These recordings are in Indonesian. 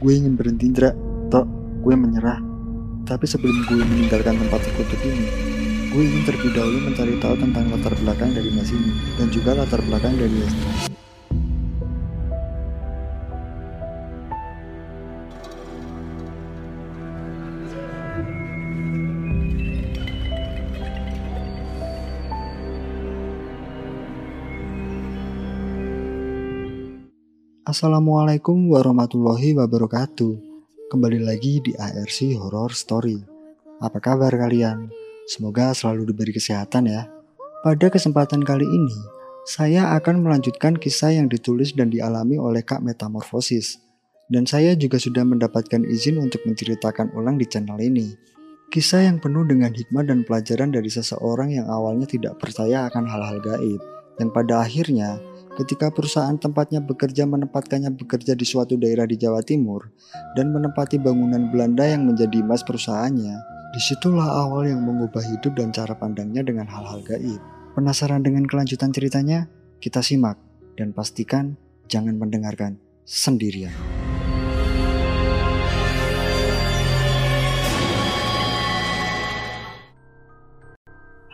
Gue ingin berhenti Indra, tok gue menyerah. Tapi sebelum gue meninggalkan tempat terkutuk ini, gue ingin terlebih dahulu mencari tahu tentang latar belakang dari Mas ini dan juga latar belakang dari Yasna. Assalamualaikum warahmatullahi wabarakatuh. Kembali lagi di ARC Horror Story. Apa kabar kalian? Semoga selalu diberi kesehatan ya. Pada kesempatan kali ini, saya akan melanjutkan kisah yang ditulis dan dialami oleh Kak Metamorfosis. Dan saya juga sudah mendapatkan izin untuk menceritakan ulang di channel ini. Kisah yang penuh dengan hikmah dan pelajaran dari seseorang yang awalnya tidak percaya akan hal-hal gaib, yang pada akhirnya ketika perusahaan tempatnya bekerja menempatkannya bekerja di suatu daerah di Jawa Timur dan menempati bangunan Belanda yang menjadi emas perusahaannya, di situlah awal yang mengubah hidup dan cara pandangnya dengan hal-hal gaib. Penasaran dengan kelanjutan ceritanya? Kita simak dan pastikan jangan mendengarkan sendirian.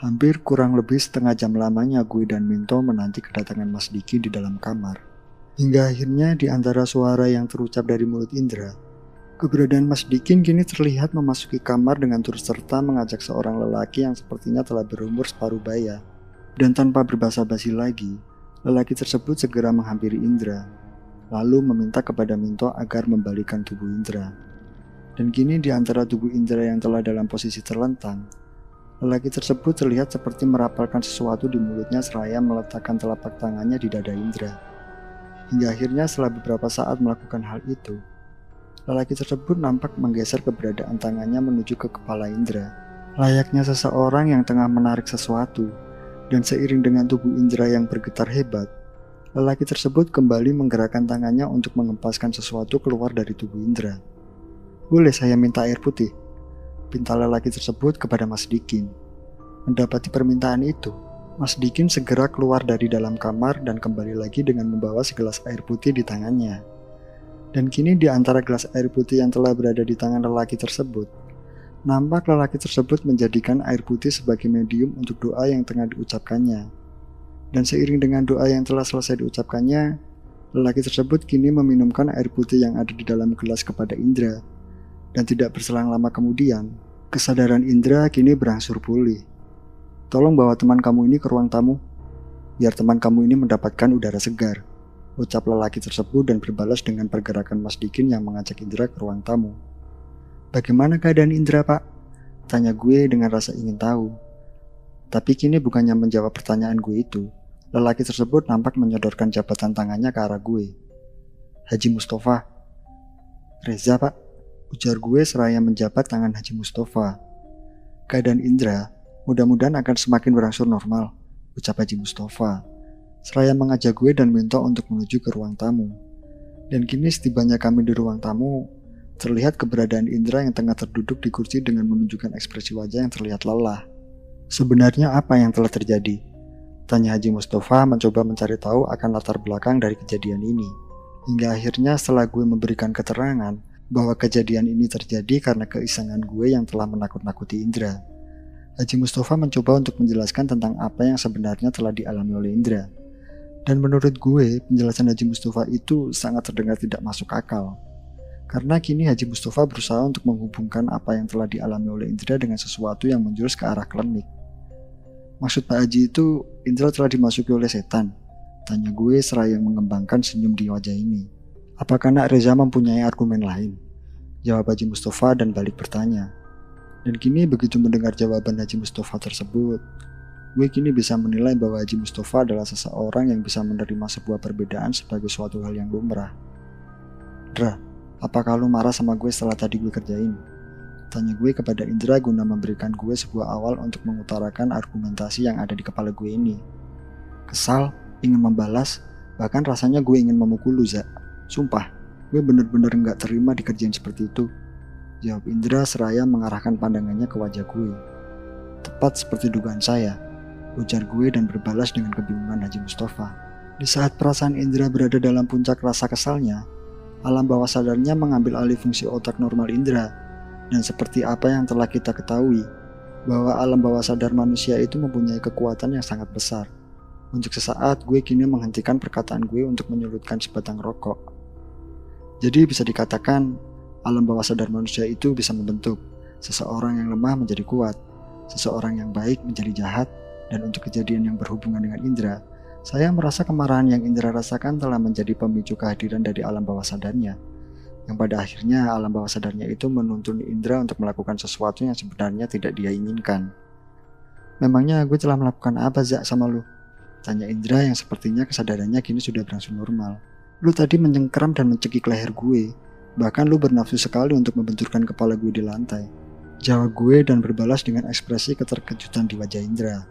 Hampir kurang lebih setengah jam lamanya gue dan Minto menanti kedatangan Mas Diki di dalam kamar. Hingga akhirnya di antara suara yang terucap dari mulut Indra, keberadaan Mas Dikin kini terlihat memasuki kamar dengan turut serta mengajak seorang lelaki yang sepertinya telah berumur separuh baya. Dan tanpa berbahasa basi lagi, lelaki tersebut segera menghampiri Indra, lalu meminta kepada Minto agar membalikan tubuh Indra. Dan kini di antara tubuh Indra yang telah dalam posisi terlentang, Lelaki tersebut terlihat seperti merapalkan sesuatu di mulutnya seraya meletakkan telapak tangannya di dada Indra. Hingga akhirnya setelah beberapa saat melakukan hal itu, lelaki tersebut nampak menggeser keberadaan tangannya menuju ke kepala Indra. Layaknya seseorang yang tengah menarik sesuatu, dan seiring dengan tubuh Indra yang bergetar hebat, lelaki tersebut kembali menggerakkan tangannya untuk mengempaskan sesuatu keluar dari tubuh Indra. Boleh saya minta air putih? Pinta lelaki tersebut kepada Mas Dikin. Mendapati permintaan itu, Mas Dikin segera keluar dari dalam kamar dan kembali lagi dengan membawa segelas air putih di tangannya. Dan kini di antara gelas air putih yang telah berada di tangan lelaki tersebut, nampak lelaki tersebut menjadikan air putih sebagai medium untuk doa yang tengah diucapkannya. Dan seiring dengan doa yang telah selesai diucapkannya, lelaki tersebut kini meminumkan air putih yang ada di dalam gelas kepada Indra dan tidak berselang lama kemudian, kesadaran Indra kini berangsur pulih. Tolong bawa teman kamu ini ke ruang tamu, biar teman kamu ini mendapatkan udara segar. Ucap lelaki tersebut dan berbalas dengan pergerakan Mas Dikin yang mengajak Indra ke ruang tamu. Bagaimana keadaan Indra, Pak? Tanya gue dengan rasa ingin tahu. Tapi kini bukannya menjawab pertanyaan gue itu, lelaki tersebut nampak menyodorkan jabatan tangannya ke arah gue. Haji Mustafa. Reza, Pak. Ujar gue seraya menjabat tangan Haji Mustafa. Keadaan Indra mudah-mudahan akan semakin berangsur normal, ucap Haji Mustafa. Seraya mengajak gue dan minta untuk menuju ke ruang tamu. Dan kini setibanya kami di ruang tamu, terlihat keberadaan Indra yang tengah terduduk di kursi dengan menunjukkan ekspresi wajah yang terlihat lelah. Sebenarnya apa yang telah terjadi? Tanya Haji Mustafa mencoba mencari tahu akan latar belakang dari kejadian ini. Hingga akhirnya setelah gue memberikan keterangan, bahwa kejadian ini terjadi karena keisengan gue yang telah menakut-nakuti Indra. Haji Mustafa mencoba untuk menjelaskan tentang apa yang sebenarnya telah dialami oleh Indra. Dan menurut gue, penjelasan Haji Mustafa itu sangat terdengar tidak masuk akal. Karena kini Haji Mustafa berusaha untuk menghubungkan apa yang telah dialami oleh Indra dengan sesuatu yang menjurus ke arah klinik. Maksud Pak Haji itu, Indra telah dimasuki oleh setan. Tanya gue seraya mengembangkan senyum di wajah ini. Apakah Nak Reza mempunyai argumen lain? Jawab Haji Mustafa dan balik bertanya. Dan kini begitu mendengar jawaban Haji Mustafa tersebut, gue kini bisa menilai bahwa Haji Mustafa adalah seseorang yang bisa menerima sebuah perbedaan sebagai suatu hal yang lumrah. Dra, apakah lu marah sama gue setelah tadi gue kerjain? Tanya gue kepada Indra guna memberikan gue sebuah awal untuk mengutarakan argumentasi yang ada di kepala gue ini. Kesal, ingin membalas, bahkan rasanya gue ingin memukul lu, Zak. Sumpah, gue bener-bener gak terima dikerjain seperti itu. Jawab Indra seraya mengarahkan pandangannya ke wajah gue. Tepat seperti dugaan saya, ujar gue dan berbalas dengan kebingungan Haji Mustafa. Di saat perasaan Indra berada dalam puncak rasa kesalnya, alam bawah sadarnya mengambil alih fungsi otak normal indera. Dan seperti apa yang telah kita ketahui, bahwa alam bawah sadar manusia itu mempunyai kekuatan yang sangat besar. Untuk sesaat, gue kini menghentikan perkataan gue untuk menyulutkan sebatang rokok. Jadi bisa dikatakan, alam bawah sadar manusia itu bisa membentuk seseorang yang lemah menjadi kuat, seseorang yang baik menjadi jahat, dan untuk kejadian yang berhubungan dengan indera, saya merasa kemarahan yang Indra rasakan telah menjadi pemicu kehadiran dari alam bawah sadarnya. Yang pada akhirnya alam bawah sadarnya itu menuntun Indra untuk melakukan sesuatu yang sebenarnya tidak dia inginkan. Memangnya gue telah melakukan apa Zak sama lu? Tanya Indra yang sepertinya kesadarannya kini sudah berangsur normal. Lu tadi menyengkeram dan mencekik leher gue. Bahkan lu bernafsu sekali untuk membenturkan kepala gue di lantai. Jawab gue dan berbalas dengan ekspresi keterkejutan di wajah Indra.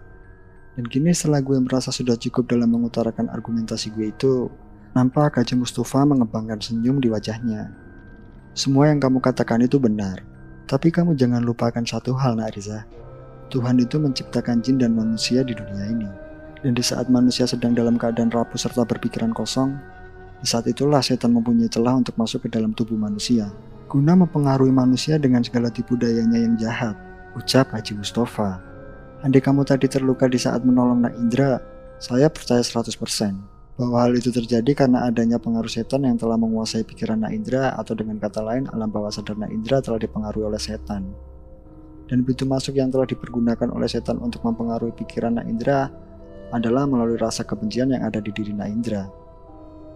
Dan kini setelah gue merasa sudah cukup dalam mengutarakan argumentasi gue itu, nampak Haji Mustafa mengembangkan senyum di wajahnya. Semua yang kamu katakan itu benar, tapi kamu jangan lupakan satu hal nak Riza. Tuhan itu menciptakan jin dan manusia di dunia ini. Dan di saat manusia sedang dalam keadaan rapuh serta berpikiran kosong, saat itulah setan mempunyai celah untuk masuk ke dalam tubuh manusia, guna mempengaruhi manusia dengan segala tipu dayanya yang jahat, ucap Haji Mustafa. Andai kamu tadi terluka di saat menolong Nak Indra, saya percaya 100% bahwa hal itu terjadi karena adanya pengaruh setan yang telah menguasai pikiran Nak Indra atau dengan kata lain alam bawah sadar Nak Indra telah dipengaruhi oleh setan. Dan pintu masuk yang telah dipergunakan oleh setan untuk mempengaruhi pikiran Nak Indra adalah melalui rasa kebencian yang ada di diri Nak Indra.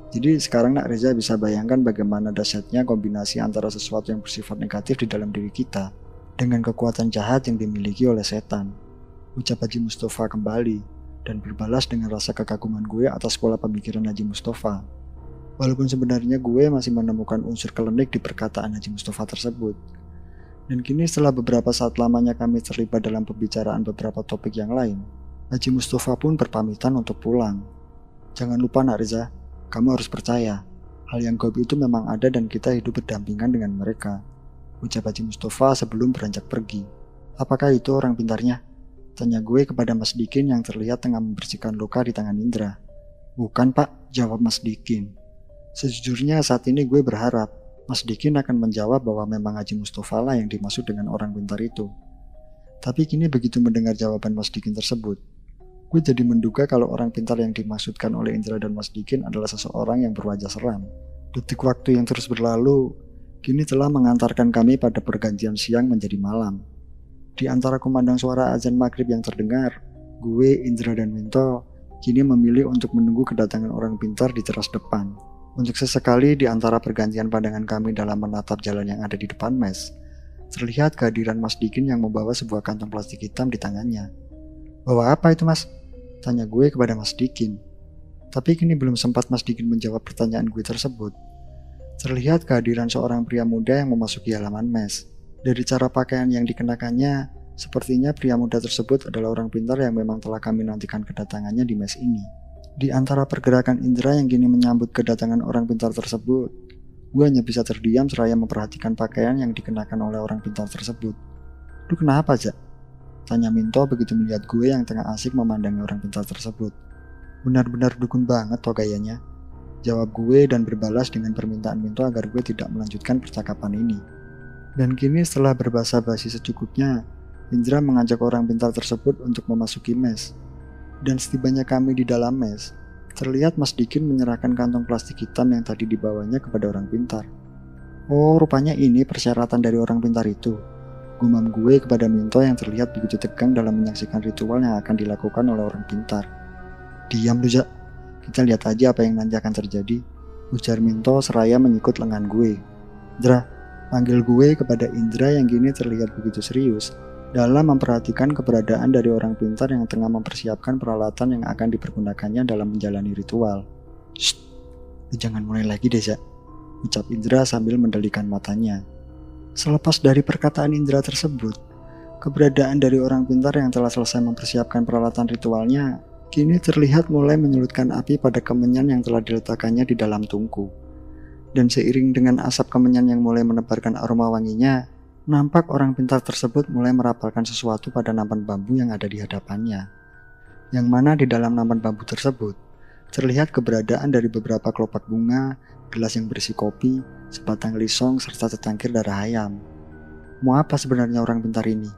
Jadi sekarang Nak Reza bisa bayangkan bagaimana dahsyatnya kombinasi antara sesuatu yang bersifat negatif di dalam diri kita dengan kekuatan jahat yang dimiliki oleh setan ucap Haji Mustafa kembali dan berbalas dengan rasa kekaguman gue atas pola pemikiran Haji Mustafa. Walaupun sebenarnya gue masih menemukan unsur kelenik di perkataan Haji Mustafa tersebut. Dan kini setelah beberapa saat lamanya kami terlibat dalam pembicaraan beberapa topik yang lain, Haji Mustafa pun berpamitan untuk pulang. Jangan lupa nak Riza, kamu harus percaya, hal yang goib itu memang ada dan kita hidup berdampingan dengan mereka. Ucap Haji Mustafa sebelum beranjak pergi. Apakah itu orang pintarnya? Tanya gue kepada Mas Dikin yang terlihat tengah membersihkan luka di tangan Indra. Bukan pak, jawab Mas Dikin. Sejujurnya saat ini gue berharap Mas Dikin akan menjawab bahwa memang Haji Mustafa lah yang dimaksud dengan orang pintar itu. Tapi kini begitu mendengar jawaban Mas Dikin tersebut, gue jadi menduga kalau orang pintar yang dimaksudkan oleh Indra dan Mas Dikin adalah seseorang yang berwajah seram. Detik waktu yang terus berlalu, kini telah mengantarkan kami pada pergantian siang menjadi malam. Di antara kumandang suara azan maghrib yang terdengar, gue, Indra, dan Minto kini memilih untuk menunggu kedatangan orang pintar di teras depan. Untuk sesekali di antara pergantian pandangan kami dalam menatap jalan yang ada di depan mes, terlihat kehadiran Mas Dikin yang membawa sebuah kantong plastik hitam di tangannya. Bawa apa itu mas? Tanya gue kepada Mas Dikin. Tapi kini belum sempat Mas Dikin menjawab pertanyaan gue tersebut. Terlihat kehadiran seorang pria muda yang memasuki halaman mes. Dari cara pakaian yang dikenakannya, sepertinya pria muda tersebut adalah orang pintar yang memang telah kami nantikan kedatangannya di mes ini. Di antara pergerakan indera yang kini menyambut kedatangan orang pintar tersebut, gue hanya bisa terdiam seraya memperhatikan pakaian yang dikenakan oleh orang pintar tersebut. Lu kenapa, aja? Tanya Minto begitu melihat gue yang tengah asik memandangi orang pintar tersebut. Benar-benar dukun banget toh gayanya. Jawab gue dan berbalas dengan permintaan Minto agar gue tidak melanjutkan percakapan ini. Dan kini setelah berbahasa basi secukupnya, Indra mengajak orang pintar tersebut untuk memasuki mes. Dan setibanya kami di dalam mes, terlihat Mas Dikin menyerahkan kantong plastik hitam yang tadi dibawanya kepada orang pintar. Oh, rupanya ini persyaratan dari orang pintar itu. Gumam gue kepada Minto yang terlihat begitu tegang dalam menyaksikan ritual yang akan dilakukan oleh orang pintar. Diam lu, Kita lihat aja apa yang nanti akan terjadi. Ujar Minto seraya menyikut lengan gue. Dra, Panggil gue kepada Indra yang kini terlihat begitu serius dalam memperhatikan keberadaan dari orang pintar yang tengah mempersiapkan peralatan yang akan dipergunakannya dalam menjalani ritual. Shh, jangan mulai lagi deh, Zak. Ucap Indra sambil mendelikan matanya. Selepas dari perkataan Indra tersebut, keberadaan dari orang pintar yang telah selesai mempersiapkan peralatan ritualnya kini terlihat mulai menyulutkan api pada kemenyan yang telah diletakkannya di dalam tungku dan seiring dengan asap kemenyan yang mulai menebarkan aroma wanginya, nampak orang pintar tersebut mulai merapalkan sesuatu pada nampan bambu yang ada di hadapannya. Yang mana di dalam nampan bambu tersebut, terlihat keberadaan dari beberapa kelopak bunga gelas yang berisi kopi, sebatang lisong, serta secangkir darah ayam. Mau apa sebenarnya orang pintar ini?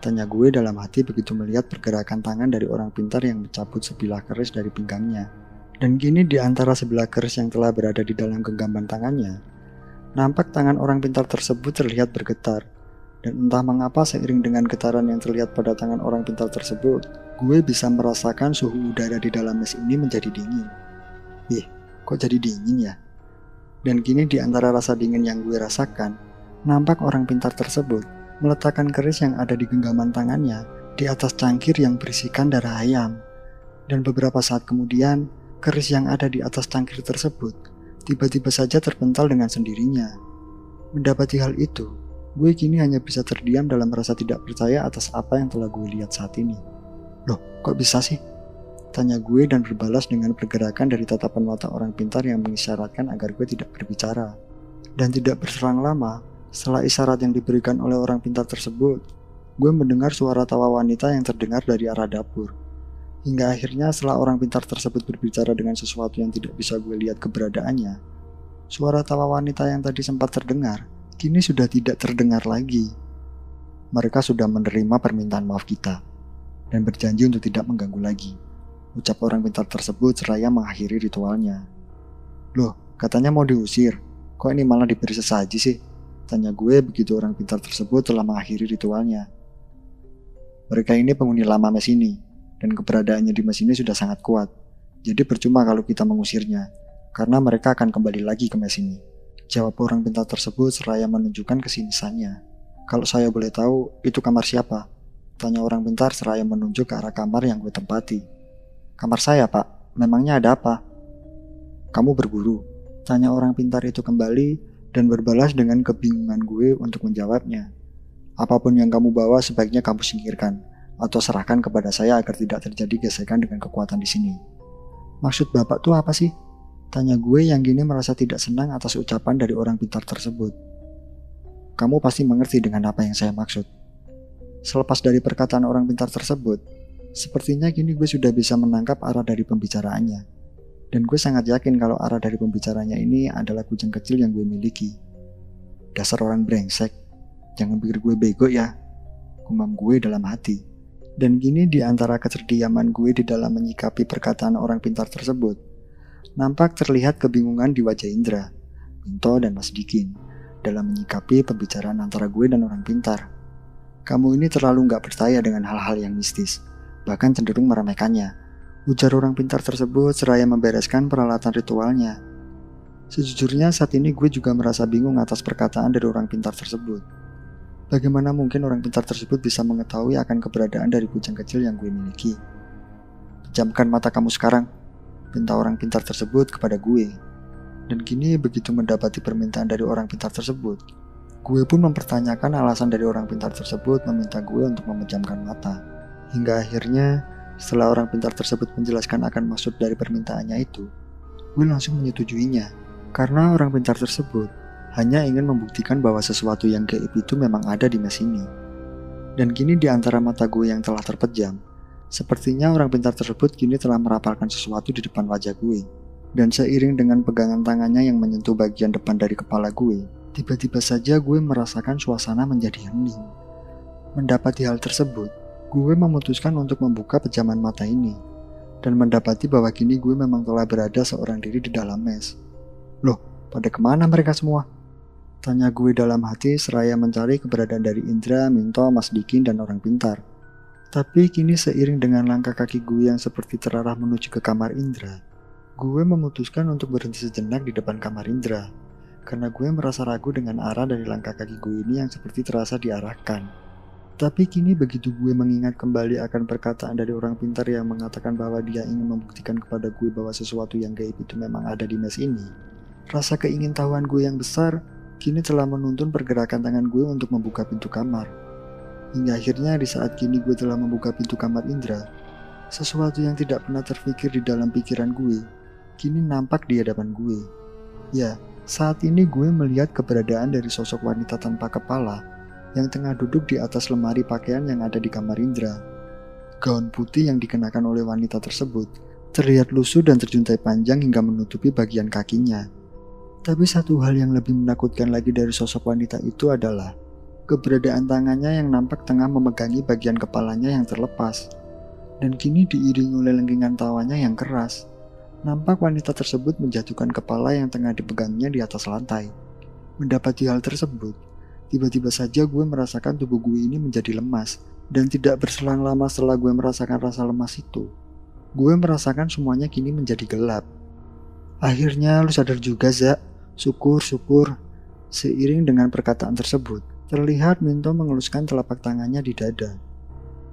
Tanya gue dalam hati begitu melihat pergerakan tangan dari orang pintar yang mencabut sebilah keris dari pinggangnya. Dan kini di antara sebilah keris yang telah berada di dalam genggaman tangannya, nampak tangan orang pintar tersebut terlihat bergetar. Dan entah mengapa seiring dengan getaran yang terlihat pada tangan orang pintar tersebut, gue bisa merasakan suhu udara di dalam mes ini menjadi dingin. Ih, kok jadi dingin ya? Dan kini di antara rasa dingin yang gue rasakan, nampak orang pintar tersebut meletakkan keris yang ada di genggaman tangannya di atas cangkir yang berisikan darah ayam. Dan beberapa saat kemudian, keris yang ada di atas cangkir tersebut tiba-tiba saja terpental dengan sendirinya. Mendapati hal itu, gue kini hanya bisa terdiam dalam rasa tidak percaya atas apa yang telah gue lihat saat ini. Loh, kok bisa sih? Tanya gue dan berbalas dengan pergerakan dari tatapan mata orang pintar yang mengisyaratkan agar gue tidak berbicara. Dan tidak berserang lama, setelah isyarat yang diberikan oleh orang pintar tersebut, gue mendengar suara tawa wanita yang terdengar dari arah dapur. Hingga akhirnya setelah orang pintar tersebut berbicara dengan sesuatu yang tidak bisa gue lihat keberadaannya, suara tawa wanita yang tadi sempat terdengar, kini sudah tidak terdengar lagi. Mereka sudah menerima permintaan maaf kita, dan berjanji untuk tidak mengganggu lagi. Ucap orang pintar tersebut seraya mengakhiri ritualnya. Loh, katanya mau diusir. Kok ini malah diberi sesaji sih? Tanya gue begitu orang pintar tersebut telah mengakhiri ritualnya. Mereka ini penghuni lama mes ini, dan keberadaannya di mes ini sudah sangat kuat. Jadi percuma kalau kita mengusirnya, karena mereka akan kembali lagi ke mes ini. Jawab orang pintar tersebut seraya menunjukkan kesinisannya. Kalau saya boleh tahu, itu kamar siapa? Tanya orang pintar seraya menunjuk ke arah kamar yang gue tempati. Kamar saya, Pak. Memangnya ada apa? Kamu berburu. Tanya orang pintar itu kembali dan berbalas dengan kebingungan gue untuk menjawabnya. Apa pun yang kamu bawa sebaiknya kamu singkirkan atau serahkan kepada saya agar tidak terjadi gesekan dengan kekuatan di sini. Maksud Bapak tuh apa sih? Tanya gue yang gini merasa tidak senang atas ucapan dari orang pintar tersebut. Kamu pasti mengerti dengan apa yang saya maksud. Selepas dari perkataan orang pintar tersebut, Sepertinya kini gue sudah bisa menangkap arah dari pembicaraannya. Dan gue sangat yakin kalau arah dari pembicaranya ini adalah kucing kecil yang gue miliki. Dasar orang brengsek, jangan pikir gue bego ya. Kumam gue dalam hati. Dan gini di antara kecerdiaman gue di dalam menyikapi perkataan orang pintar tersebut, nampak terlihat kebingungan di wajah Indra, Minto, dan Mas Dikin dalam menyikapi pembicaraan antara gue dan orang pintar. Kamu ini terlalu nggak percaya dengan hal-hal yang mistis bahkan cenderung meremehkannya. Ujar orang pintar tersebut seraya membereskan peralatan ritualnya. Sejujurnya saat ini gue juga merasa bingung atas perkataan dari orang pintar tersebut. Bagaimana mungkin orang pintar tersebut bisa mengetahui akan keberadaan dari kucing kecil yang gue miliki? Pejamkan mata kamu sekarang, pinta orang pintar tersebut kepada gue. Dan kini begitu mendapati permintaan dari orang pintar tersebut, gue pun mempertanyakan alasan dari orang pintar tersebut meminta gue untuk memejamkan mata. Hingga akhirnya setelah orang pintar tersebut menjelaskan akan maksud dari permintaannya itu, gue langsung menyetujuinya. Karena orang pintar tersebut hanya ingin membuktikan bahwa sesuatu yang gaib itu memang ada di mes ini. Dan kini di antara mata gue yang telah terpejam, sepertinya orang pintar tersebut kini telah merapalkan sesuatu di depan wajah gue. Dan seiring dengan pegangan tangannya yang menyentuh bagian depan dari kepala gue, tiba-tiba saja gue merasakan suasana menjadi hening. Mendapati hal tersebut, gue memutuskan untuk membuka pejaman mata ini dan mendapati bahwa kini gue memang telah berada seorang diri di dalam mes. Loh, pada ke mana mereka semua? Tanya gue dalam hati seraya mencari keberadaan dari Indra, Minto, Mas Dikin, dan orang pintar. Tapi kini seiring dengan langkah kaki gue yang seperti terarah menuju ke kamar Indra, gue memutuskan untuk berhenti sejenak di depan kamar Indra. Karena gue merasa ragu dengan arah dari langkah kaki gue ini yang seperti terasa diarahkan. Tapi kini begitu gue mengingat kembali akan perkataan dari orang pintar yang mengatakan bahwa dia ingin membuktikan kepada gue bahwa sesuatu yang gaib itu memang ada di mes ini, rasa keingintahuan gue yang besar kini telah menuntun pergerakan tangan gue untuk membuka pintu kamar. Hingga akhirnya di saat kini gue telah membuka pintu kamar Indra, sesuatu yang tidak pernah terpikir di dalam pikiran gue, kini nampak di hadapan gue. Ya, saat ini gue melihat keberadaan dari sosok wanita tanpa kepala yang tengah duduk di atas lemari pakaian yang ada di kamar Indra. Gaun putih yang dikenakan oleh wanita tersebut terlihat lusuh dan terjuntai panjang hingga menutupi bagian kakinya. Tapi satu hal yang lebih menakutkan lagi dari sosok wanita itu adalah keberadaan tangannya yang nampak tengah memegangi bagian kepalanya yang terlepas. Dan kini diiringi oleh lengkingan tawanya yang keras. Nampak wanita tersebut menjatuhkan kepala yang tengah dipegangnya di atas lantai. Mendapati hal tersebut, tiba-tiba saja gue merasakan tubuh gue ini menjadi lemas. Dan tidak berselang lama setelah gue merasakan rasa lemas itu, gue merasakan semuanya kini menjadi gelap. Akhirnya lu sadar juga, Zak. Syukur, syukur. Seiring dengan perkataan tersebut, terlihat Minto mengeluskan telapak tangannya di dada.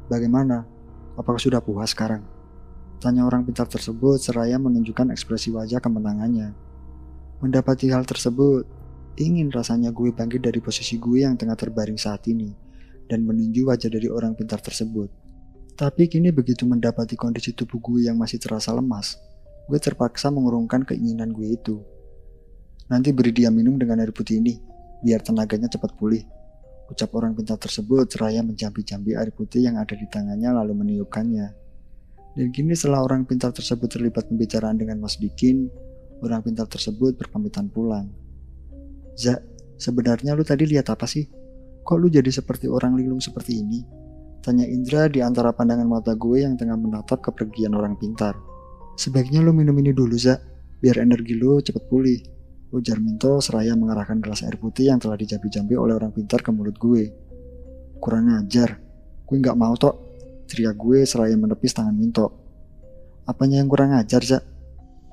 Bagaimana? Apakah sudah puas sekarang? Tanya orang pintar tersebut seraya menunjukkan ekspresi wajah kemenangannya. Mendapati hal tersebut, ingin rasanya gue bangkit dari posisi gue yang tengah terbaring saat ini dan meninju wajah dari orang pintar tersebut. Tapi kini begitu mendapati kondisi tubuh gue yang masih terasa lemas, gue terpaksa mengurungkan keinginan gue itu. Nanti beri dia minum dengan air putih ini, biar tenaganya cepat pulih. Ucap orang pintar tersebut seraya menjambi-jambi air putih yang ada di tangannya lalu meniupkannya. Dan kini setelah orang pintar tersebut terlibat pembicaraan dengan Mas Dikin, orang pintar tersebut berpamitan pulang. Za, sebenarnya lu tadi lihat apa sih? Kok lu jadi seperti orang linglung seperti ini? Tanya Indra di antara pandangan mata gue yang tengah menatap kepergian orang pintar. Sebaiknya lu minum ini dulu, Za, biar energi lu cepet pulih. Ujar Minto seraya mengarahkan gelas air putih yang telah dijambi-jambi oleh orang pintar ke mulut gue. Kurang ajar, gue nggak mau tok, teriak gue seraya menepis tangan Minto. Apanya yang kurang ajar, Zak?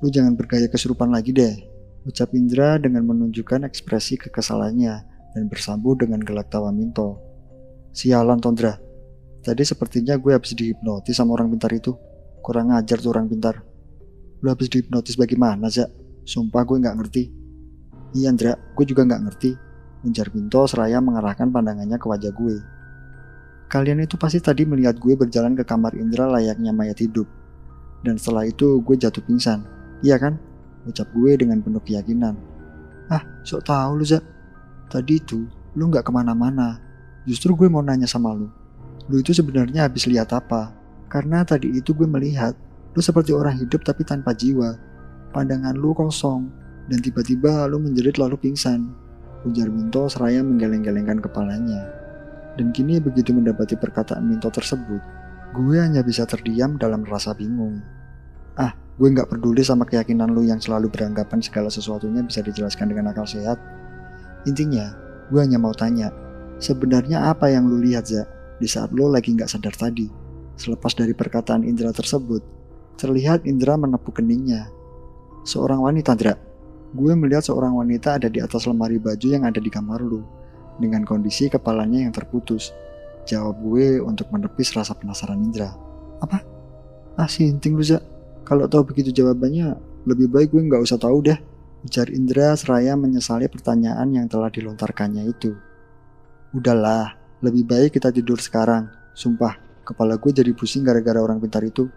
Lu jangan bergaya kesurupan lagi deh, ucap Indra dengan menunjukkan ekspresi kekesalannya dan bersambung dengan gelak tawa Minto. Sialan Tondra, tadi sepertinya gue habis dihipnotis sama orang pintar itu. Kurang ajar tuh orang pintar. Lu habis dihipnotis bagaimana, Zak? Sumpah gue nggak ngerti. Iya Andra, gue juga nggak ngerti. Ujar Pinto seraya mengarahkan pandangannya ke wajah gue. Kalian itu pasti tadi melihat gue berjalan ke kamar Indra layaknya mayat hidup. Dan setelah itu gue jatuh pingsan. Iya kan? Ucap gue dengan penuh keyakinan. Ah, sok tahu lu Zak. Tadi itu, lu nggak ke mana-mana. Justru gue mau nanya sama lu. Lu itu sebenarnya habis lihat apa? Karena tadi itu gue melihat, lu seperti orang hidup tapi tanpa jiwa. Pandangan lu kosong, dan tiba-tiba lalu menjerit lalu pingsan. Ujar Minto seraya menggeleng-gelengkan kepalanya. Dan kini begitu mendapati perkataan Minto tersebut, gue hanya bisa terdiam dalam rasa bingung. Ah, gue nggak peduli sama keyakinan lu yang selalu beranggapan segala sesuatunya bisa dijelaskan dengan akal sehat. Intinya, gue hanya mau tanya, sebenarnya apa yang lu lihat, Za, di saat lu lagi nggak sadar tadi? Selepas dari perkataan Indra tersebut, terlihat Indra menepuk keningnya. Seorang wanita, Indra, Gue melihat seorang wanita ada di atas lemari baju yang ada di kamar lu, dengan kondisi kepalanya yang terputus. Jawab gue untuk menepis rasa penasaran Indra. Apa? Ah sinting lu, Za. Kalau tahu begitu jawabannya, lebih baik gue nggak usah tahu deh. Ujar Indra seraya menyesali pertanyaan yang telah dilontarkannya itu. Udahlah, lebih baik kita tidur sekarang. Sumpah, kepala gue jadi pusing gara-gara orang pintar itu.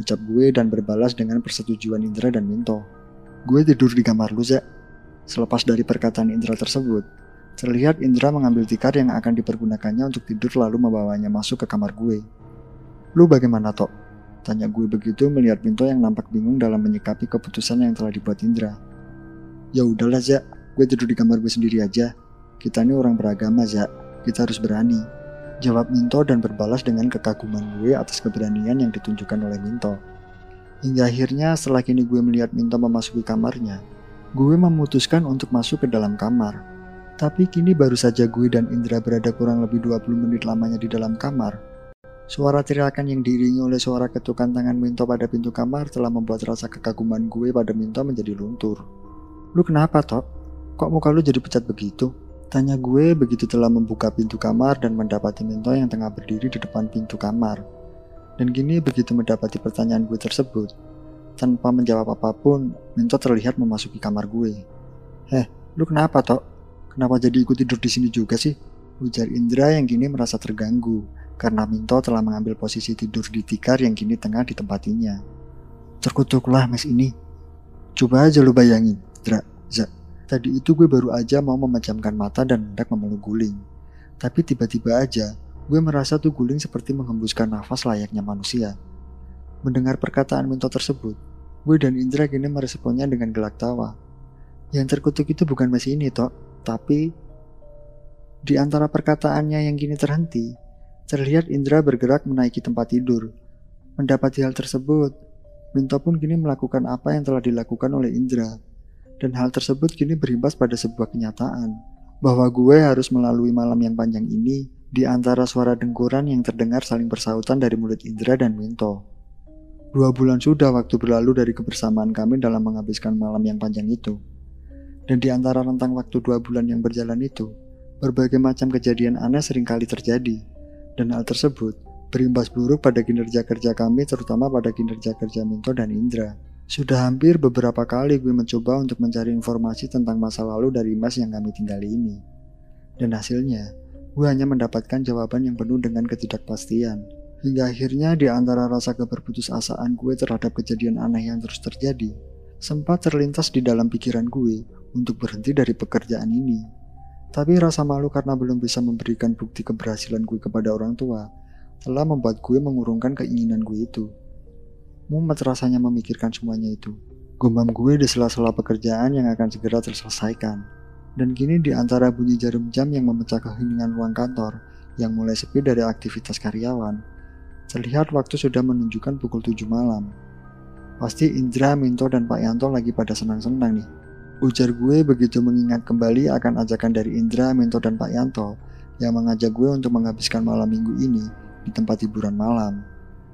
Ucap gue dan berbalas dengan persetujuan Indra dan Minto. Gue tidur di kamar lu, Zak. Selepas dari perkataan Indra tersebut, terlihat Indra mengambil tikar yang akan dipergunakannya untuk tidur lalu membawanya masuk ke kamar gue. Lu bagaimana, Tok? Tanya gue begitu melihat Pinto yang nampak bingung dalam menyikapi keputusan yang telah dibuat Indra. Ya udahlah, Zak. Gue tidur di kamar gue sendiri aja. Kita ini orang beragama, Zak. Kita harus berani. Jawab Minto dan berbalas dengan kekaguman gue atas keberanian yang ditunjukkan oleh Minto. Hingga akhirnya setelah kini gue melihat Minto memasuki kamarnya, gue memutuskan untuk masuk ke dalam kamar. Tapi kini baru saja gue dan Indra berada kurang lebih 20 menit lamanya di dalam kamar. Suara teriakan yang diiringi oleh suara ketukan tangan Minto pada pintu kamar telah membuat rasa kekaguman gue pada Minto menjadi luntur. Lu kenapa, Tok? Kok muka lu jadi pecat begitu? Tanya gue begitu telah membuka pintu kamar dan mendapati Minto yang tengah berdiri di depan pintu kamar. Dan gini begitu mendapati pertanyaan gue tersebut, tanpa menjawab apa pun, Minto terlihat memasuki kamar gue. Heh, lu kenapa, Tok? Kenapa jadi ikut tidur di sini juga sih? Ujar Indra yang kini merasa terganggu, karena Minto telah mengambil posisi tidur di tikar yang kini tengah ditempatinya. Terkutuklah mes ini. Coba aja lu bayangin, Dra, Zak. Tadi itu gue baru aja mau memejamkan mata dan hendak memeluk guling. Tapi tiba-tiba aja Gue merasa tuh guling seperti menghembuskan nafas layaknya manusia. Mendengar perkataan Minto tersebut, gue dan Indra kini meresponnya dengan gelak tawa. Yang terkutuk itu bukan Mas ini, Tok. Tapi di antara perkataannya yang kini terhenti, terlihat Indra bergerak menaiki tempat tidur. Mendapati hal tersebut, Minto pun kini melakukan apa yang telah dilakukan oleh Indra. Dan hal tersebut kini berimbas pada sebuah kenyataan, bahwa gue harus melalui malam yang panjang ini di antara suara dengkuran yang terdengar saling bersautan dari mulut Indra dan Minto. Dua bulan sudah waktu berlalu dari kebersamaan kami dalam menghabiskan malam yang panjang itu. Dan di antara rentang waktu dua bulan yang berjalan itu, berbagai macam kejadian aneh sering kali terjadi. Dan hal tersebut berimbas buruk pada kinerja kerja kami terutama pada kinerja kerja Minto dan Indra. Sudah hampir beberapa kali gue mencoba untuk mencari informasi tentang masa lalu dari Mas yang kami tinggali ini. Dan hasilnya, Gue hanya mendapatkan jawaban yang penuh dengan ketidakpastian. Hingga akhirnya di antara rasa keberputusasaan gue terhadap kejadian aneh yang terus terjadi, sempat terlintas di dalam pikiran gue untuk berhenti dari pekerjaan ini. Tapi rasa malu karena belum bisa memberikan bukti keberhasilan gue kepada orang tua, telah membuat gue mengurungkan keinginan gue itu. Mumet rasanya memikirkan semuanya itu. Gumam gue di sela-sela pekerjaan yang akan segera terselesaikan. Dan kini di antara bunyi jarum jam yang memecah keheningan ruang kantor yang mulai sepi dari aktivitas karyawan, terlihat waktu sudah menunjukkan pukul 7 malam. Pasti Indra, Minto, dan Pak Yanto lagi pada senang-senang nih. Ujar gue begitu mengingat kembali akan ajakan dari Indra, Minto, dan Pak Yanto yang mengajak gue untuk menghabiskan malam minggu ini di tempat hiburan malam.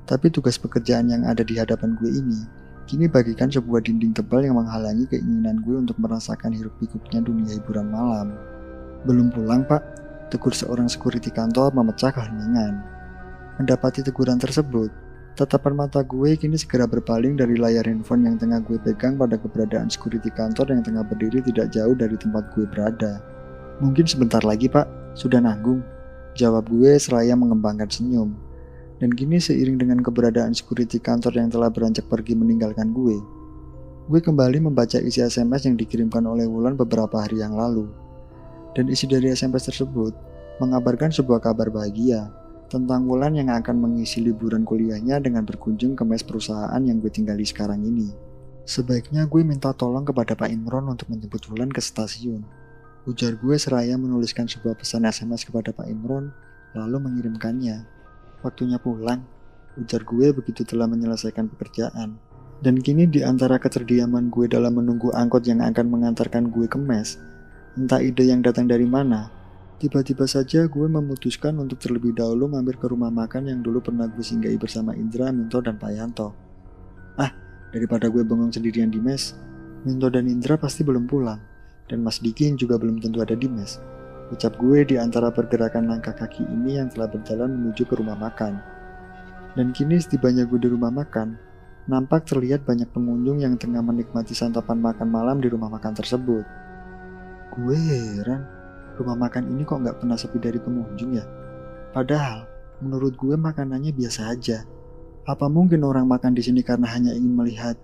Tapi tugas pekerjaan yang ada di hadapan gue ini Kini bagikan sebuah dinding tebal yang menghalangi keinginan gue untuk merasakan hiruk pikuknya dunia hiburan malam. Belum pulang pak, tegur seorang security kantor memecah keheningan. Mendapati teguran tersebut, tatapan mata gue kini segera berpaling dari layar handphone yang tengah gue pegang pada keberadaan security kantor yang tengah berdiri tidak jauh dari tempat gue berada. Mungkin sebentar lagi pak, sudah nanggung. Jawab gue seraya mengembangkan senyum. Dan kini seiring dengan keberadaan security kantor yang telah beranjak pergi meninggalkan gue, gue kembali membaca isi SMS yang dikirimkan oleh Wulan beberapa hari yang lalu. Dan isi dari SMS tersebut mengabarkan sebuah kabar bahagia tentang Wulan yang akan mengisi liburan kuliahnya dengan berkunjung ke mes perusahaan yang gue tinggali sekarang ini. Sebaiknya gue minta tolong kepada Pak Imron untuk menjemput Wulan ke stasiun. Ujar gue seraya menuliskan sebuah pesan SMS kepada Pak Imron, lalu mengirimkannya. Waktunya pulang, ujar gue begitu telah menyelesaikan pekerjaan. Dan kini di antara keterdiaman gue dalam menunggu angkot yang akan mengantarkan gue ke mes, entah ide yang datang dari mana, tiba-tiba saja gue memutuskan untuk terlebih dahulu mampir ke rumah makan yang dulu pernah gue singgahi bersama Indra, Minto, dan Pak Yanto. Ah, daripada gue bengong sendirian di mes, Minto dan Indra pasti belum pulang, dan Mas Diki juga belum tentu ada di mes. Ucap gue di antara pergerakan langkah kaki ini yang telah berjalan menuju ke rumah makan. Dan kini setibanya gue di rumah makan, nampak terlihat banyak pengunjung yang tengah menikmati santapan makan malam di rumah makan tersebut. Gue heran, rumah makan ini kok nggak pernah sepi dari pengunjung ya? Padahal, menurut gue makanannya biasa aja. Apa mungkin orang makan di sini karena hanya ingin melihat?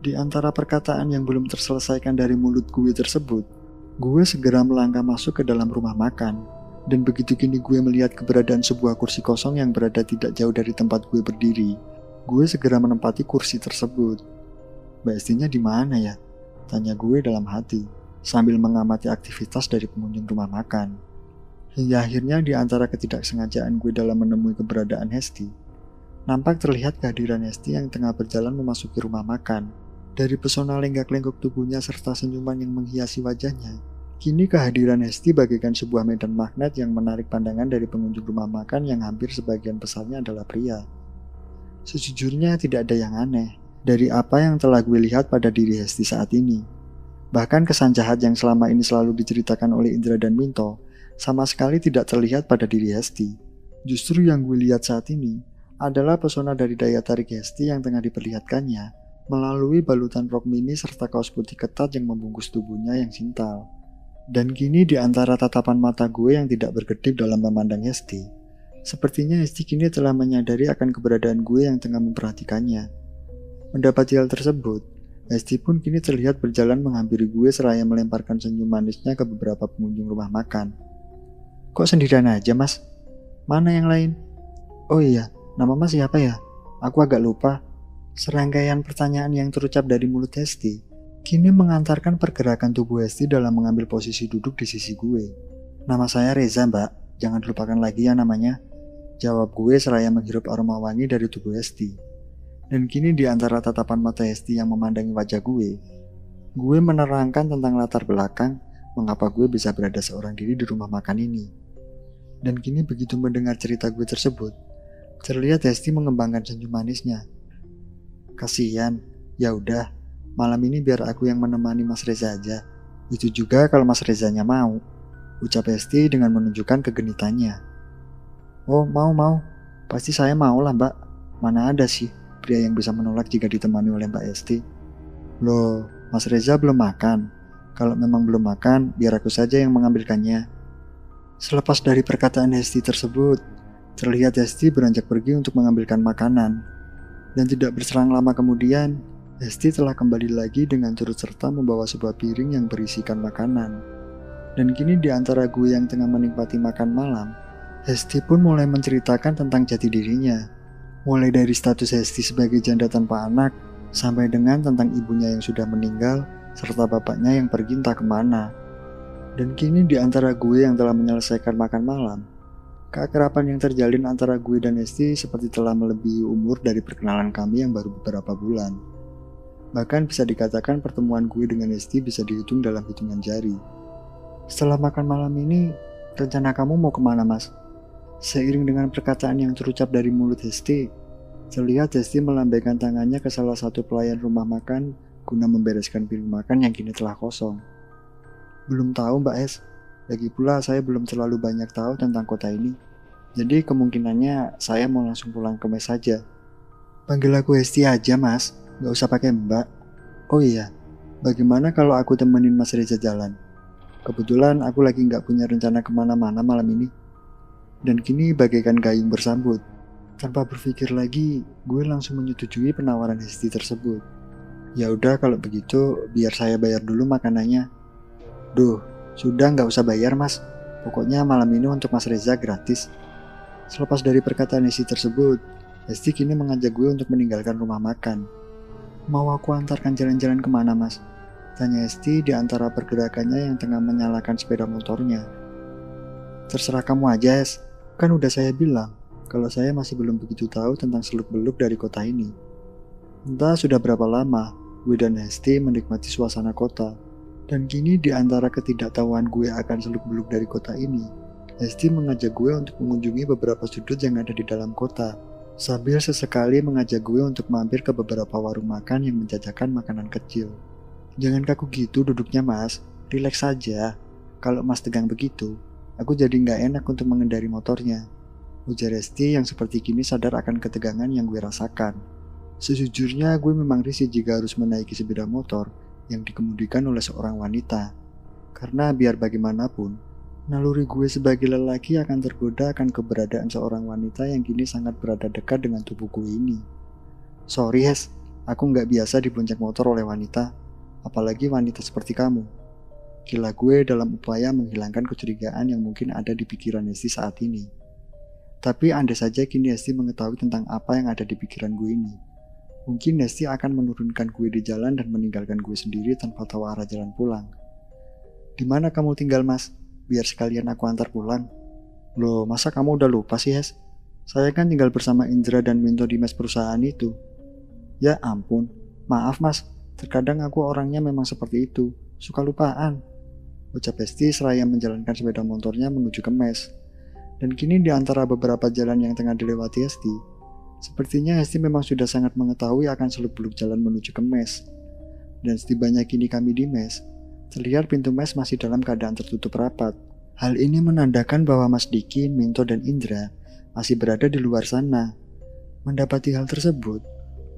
Di antara perkataan yang belum terselesaikan dari mulut gue tersebut, Gue segera melangkah masuk ke dalam rumah makan, dan begitu kini gue melihat keberadaan sebuah kursi kosong yang berada tidak jauh dari tempat gue berdiri, gue segera menempati kursi tersebut. Mbak Estinya di mana ya? Tanya gue dalam hati, sambil mengamati aktivitas dari pengunjung rumah makan. Hingga akhirnya di antara ketidaksengajaan gue dalam menemui keberadaan Hesti, nampak terlihat kehadiran Hesti yang tengah berjalan memasuki rumah makan. Dari pesona lenggak-lenggok tubuhnya serta senyuman yang menghiasi wajahnya, Kini kehadiran Hesti bagaikan sebuah medan magnet yang menarik pandangan dari pengunjung rumah makan yang hampir sebagian besarnya adalah pria. Sejujurnya tidak ada yang aneh dari apa yang telah gue lihat pada diri Hesti saat ini. Bahkan kesan jahat yang selama ini selalu diceritakan oleh Indra dan Minto sama sekali tidak terlihat pada diri Hesti. Justru yang gue lihat saat ini adalah pesona dari daya tarik Hesti yang tengah diperlihatkannya melalui balutan rok mini serta kaos putih ketat yang membungkus tubuhnya yang sintal. Dan kini di antara tatapan mata gue yang tidak berkedip dalam memandang Hesti, sepertinya Hesti kini telah menyadari akan keberadaan gue yang tengah memperhatikannya. Mendapati hal tersebut, Hesti pun kini terlihat berjalan menghampiri gue seraya melemparkan senyum manisnya ke beberapa pengunjung rumah makan. Kok sendirian aja mas? Mana yang lain? Oh iya, nama mas siapa ya? Aku agak lupa. Serangkaian pertanyaan yang terucap dari mulut Hesti Kini mengantarkan pergerakan tubuh Hesti dalam mengambil posisi duduk di sisi gue. Nama saya Reza mbak, jangan lupakan lagi ya namanya. Jawab gue seraya menghirup aroma wangi dari tubuh Hesti. Dan kini di antara tatapan mata Hesti yang memandangi wajah gue, gue menerangkan tentang latar belakang mengapa gue bisa berada seorang diri di rumah makan ini. Dan kini begitu mendengar cerita gue tersebut, terlihat Hesti mengembangkan senyum manisnya. Kasihan, ya udah, malam ini biar aku yang menemani Mas Reza aja. Itu juga kalau Mas Rezanya mau. Ucap Hesti dengan menunjukkan kegenitannya. Oh, mau mau. Pasti saya mau lah mbak. Mana ada sih pria yang bisa menolak jika ditemani oleh Mbak Esti. Loh, Mas Reza belum makan. Kalau memang belum makan, biar aku saja yang mengambilkannya. Selepas dari perkataan Hesti tersebut, terlihat Hesti beranjak pergi untuk mengambilkan makanan. Dan tidak berserang lama kemudian, Hesti telah kembali lagi dengan turut serta membawa sebuah piring yang berisikan makanan. Dan kini di antara gue yang tengah menikmati makan malam, Hesti pun mulai menceritakan tentang jati dirinya. Mulai dari status Hesti sebagai janda tanpa anak, sampai dengan tentang ibunya yang sudah meninggal, serta bapaknya yang pergi entah ke mana. Dan kini di antara gue yang telah menyelesaikan makan malam, keakraban yang terjalin antara gue dan Hesti seperti telah melebihi umur dari perkenalan kami yang baru beberapa bulan. Bahkan bisa dikatakan pertemuan gue dengan Esti bisa dihitung dalam hitungan jari. Setelah makan malam ini, rencana kamu mau ke mana mas? Seiring dengan perkataan yang terucap dari mulut Hesti, terlihat Hesti melambaikan tangannya ke salah satu pelayan rumah makan guna membereskan piring makan yang kini telah kosong. Belum tahu Mbak Es, lagi pula saya belum terlalu banyak tahu tentang kota ini. Jadi kemungkinannya saya mau langsung pulang ke mes saja. Panggil aku Hesti aja mas, Gak usah pakai mbak. Oh iya, bagaimana kalau aku temenin Mas Reza jalan? Kebetulan aku lagi nggak punya rencana ke mana-mana malam ini. Dan kini bagaikan gayung bersambut. Tanpa berpikir lagi, gue langsung menyetujui penawaran Hesti tersebut. Ya udah kalau begitu, biar saya bayar dulu makanannya. Duh, sudah nggak usah bayar mas. Pokoknya malam ini untuk Mas Reza gratis. Selepas dari perkataan Hesti tersebut, Hesti kini mengajak gue untuk meninggalkan rumah makan. Mau aku antarkan jalan-jalan ke mana mas? Tanya Esti di antara pergerakannya yang tengah menyalakan sepeda motornya. Terserah kamu aja Es, kan udah saya bilang kalau saya masih belum begitu tahu tentang seluk-beluk dari kota ini. Entah sudah berapa lama gue dan Hesti menikmati suasana kota, dan kini di antara ketidaktahuan gue akan seluk-beluk dari kota ini, Hesti mengajak gue untuk mengunjungi beberapa sudut yang ada di dalam kota sambil sesekali mengajak gue untuk mampir ke beberapa warung makan yang menjajakan makanan kecil. Jangan kaku gitu duduknya mas, rileks saja. Kalau mas tegang begitu, aku jadi nggak enak untuk mengendari motornya. Ujar Resti yang seperti kini sadar akan ketegangan yang gue rasakan. Sejujurnya gue memang risih jika harus menaiki sepeda motor yang dikemudikan oleh seorang wanita. Karena biar bagaimanapun, Naluri gue sebagai lelaki akan tergoda akan keberadaan seorang wanita yang kini sangat berada dekat dengan tubuhku ini. Sorry Hes, aku nggak biasa dibonceng motor oleh wanita, apalagi wanita seperti kamu. Gila gue dalam upaya menghilangkan kecurigaan yang mungkin ada di pikiran Hesti saat ini. Tapi andai saja kini Hesti mengetahui tentang apa yang ada di pikiran gue ini. Mungkin Hesti akan menurunkan gue di jalan dan meninggalkan gue sendiri tanpa tahu arah jalan pulang. Di mana kamu tinggal, Mas? biar sekalian aku antar pulang. Loh, masa kamu udah lupa sih, Hes? Saya kan tinggal bersama Indra dan Minto di mes perusahaan itu. Ya ampun, maaf mas, terkadang aku orangnya memang seperti itu, suka lupaan. Ucap Hesti seraya menjalankan sepeda motornya menuju ke mes. Dan kini di antara beberapa jalan yang tengah dilewati Hesti, sepertinya Hesti memang sudah sangat mengetahui akan seluk-beluk jalan menuju ke mes. Dan setibanya kini kami di mes, Terlihat pintu mes masih dalam keadaan tertutup rapat. Hal ini menandakan bahwa Mas Diki, Minto, dan Indra masih berada di luar sana. Mendapati hal tersebut,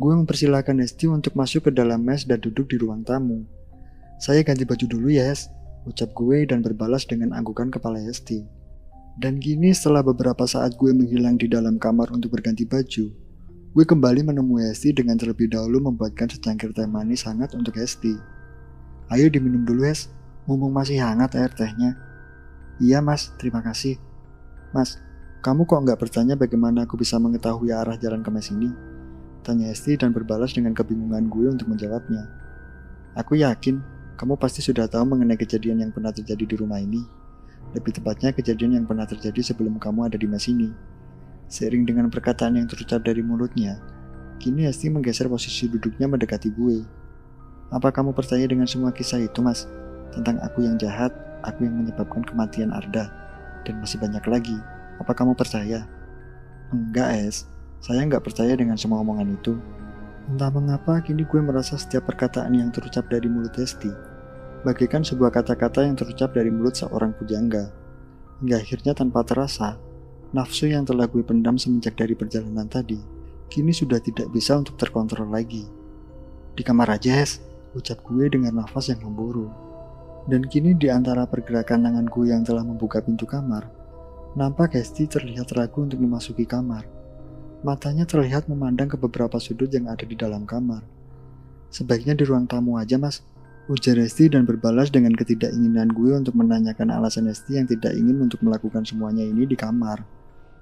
gue mempersilahkan Esti untuk masuk ke dalam mes dan duduk di ruang tamu. Saya ganti baju dulu ya, Es, ucap gue dan berbalas dengan anggukan kepala Esti. Dan gini setelah beberapa saat gue menghilang di dalam kamar untuk berganti baju, gue kembali menemui Esti dengan terlebih dahulu membuatkan secangkir teh manis hangat untuk Esti. Ayo diminum dulu es, mumpung masih hangat air tehnya. Iya mas, terima kasih. Mas, kamu kok nggak bertanya bagaimana aku bisa mengetahui arah jalan ke mes ini? Tanya Esti dan berbalas dengan kebingungan gue untuk menjawabnya. Aku yakin kamu pasti sudah tahu mengenai kejadian yang pernah terjadi di rumah ini. Lebih tepatnya kejadian yang pernah terjadi sebelum kamu ada di mes ini. Seiring dengan perkataan yang terucap dari mulutnya, kini Hesti menggeser posisi duduknya mendekati gue. Apa kamu percaya dengan semua kisah itu, Mas? Tentang aku yang jahat, aku yang menyebabkan kematian Arda, dan masih banyak lagi. Apa kamu percaya? Enggak, Es. Saya nggak percaya dengan semua omongan itu. Entah mengapa kini gue merasa setiap perkataan yang terucap dari mulut Hesti bagaikan sebuah kata-kata yang terucap dari mulut seorang pujangga. Hingga akhirnya tanpa terasa, nafsu yang telah gue pendam semenjak dari perjalanan tadi, kini sudah tidak bisa untuk terkontrol lagi. Di kamar aja, Hes, ucap gue dengan nafas yang memburu. Dan kini di antara pergerakan tangan gue yang telah membuka pintu kamar, nampak Hesti terlihat ragu untuk memasuki kamar. Matanya terlihat memandang ke beberapa sudut yang ada di dalam kamar. Sebaiknya di ruang tamu aja mas, ujar Esti dan berbalas dengan ketidakinginan gue untuk menanyakan alasan Esti yang tidak ingin untuk melakukan semuanya ini di kamar.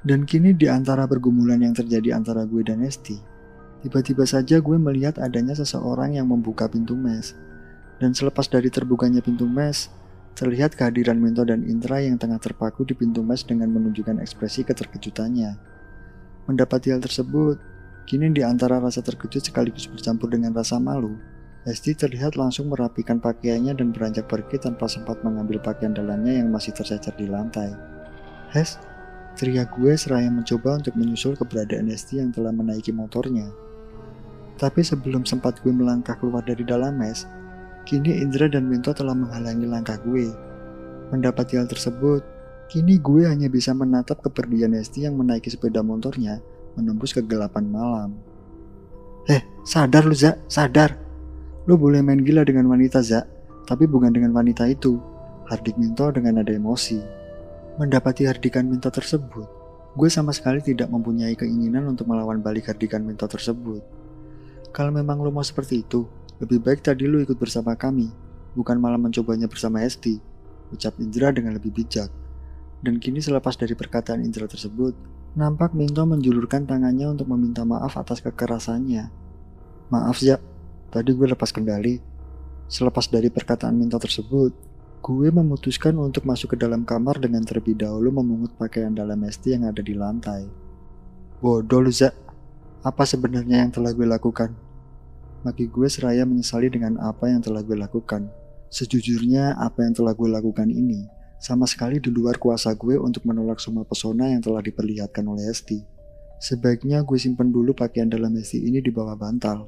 Dan kini di antara pergumulan yang terjadi antara gue dan Esti, tiba-tiba saja gue melihat adanya seseorang yang membuka pintu mes. Dan selepas dari terbukanya pintu mes, terlihat kehadiran Minto dan Indra yang tengah terpaku di pintu mes dengan menunjukkan ekspresi keterkejutannya. Mendapati hal tersebut, kini di antara rasa terkejut sekaligus bercampur dengan rasa malu, Esti terlihat langsung merapikan pakaiannya dan beranjak pergi tanpa sempat mengambil pakaian dalamnya yang masih tercecer di lantai. Hes, teriak gue seraya mencoba untuk menyusul keberadaan Esti yang telah menaiki motornya. Tapi sebelum sempat gue melangkah keluar dari dalam mes, kini Indra dan Minto telah menghalangi langkah gue. Mendapati hal tersebut, Kini gue hanya bisa menatap kepergian Esti yang menaiki sepeda motornya menembus kegelapan malam. Eh, sadar lu Zak, sadar. Lu boleh main gila dengan wanita Zak, tapi bukan dengan wanita itu. Hardik Minto dengan ada emosi. Mendapati hardikan Minto tersebut, gue sama sekali tidak mempunyai keinginan untuk melawan balik hardikan Minto tersebut. Kalau memang lu mau seperti itu, lebih baik tadi lu ikut bersama kami, bukan malah mencobanya bersama Esti, ucap Indra dengan lebih bijak. Dan kini selepas dari perkataan Indra tersebut, nampak Minto menjulurkan tangannya untuk meminta maaf atas kekerasannya. Maaf ya, tadi gue lepas kendali. Selepas dari perkataan Minto tersebut, gue memutuskan untuk masuk ke dalam kamar dengan terlebih dahulu memungut pakaian dalam Esti yang ada di lantai. Bodoh lu Zak, apa sebenarnya yang telah gue lakukan? Maki gue seraya menyesali dengan apa yang telah gue lakukan. Sejujurnya apa yang telah gue lakukan ini sama sekali di luar kuasa gue untuk menolak semua pesona yang telah diperlihatkan oleh Esti. Sebaiknya gue simpen dulu pakaian dalam Esti ini di bawah bantal.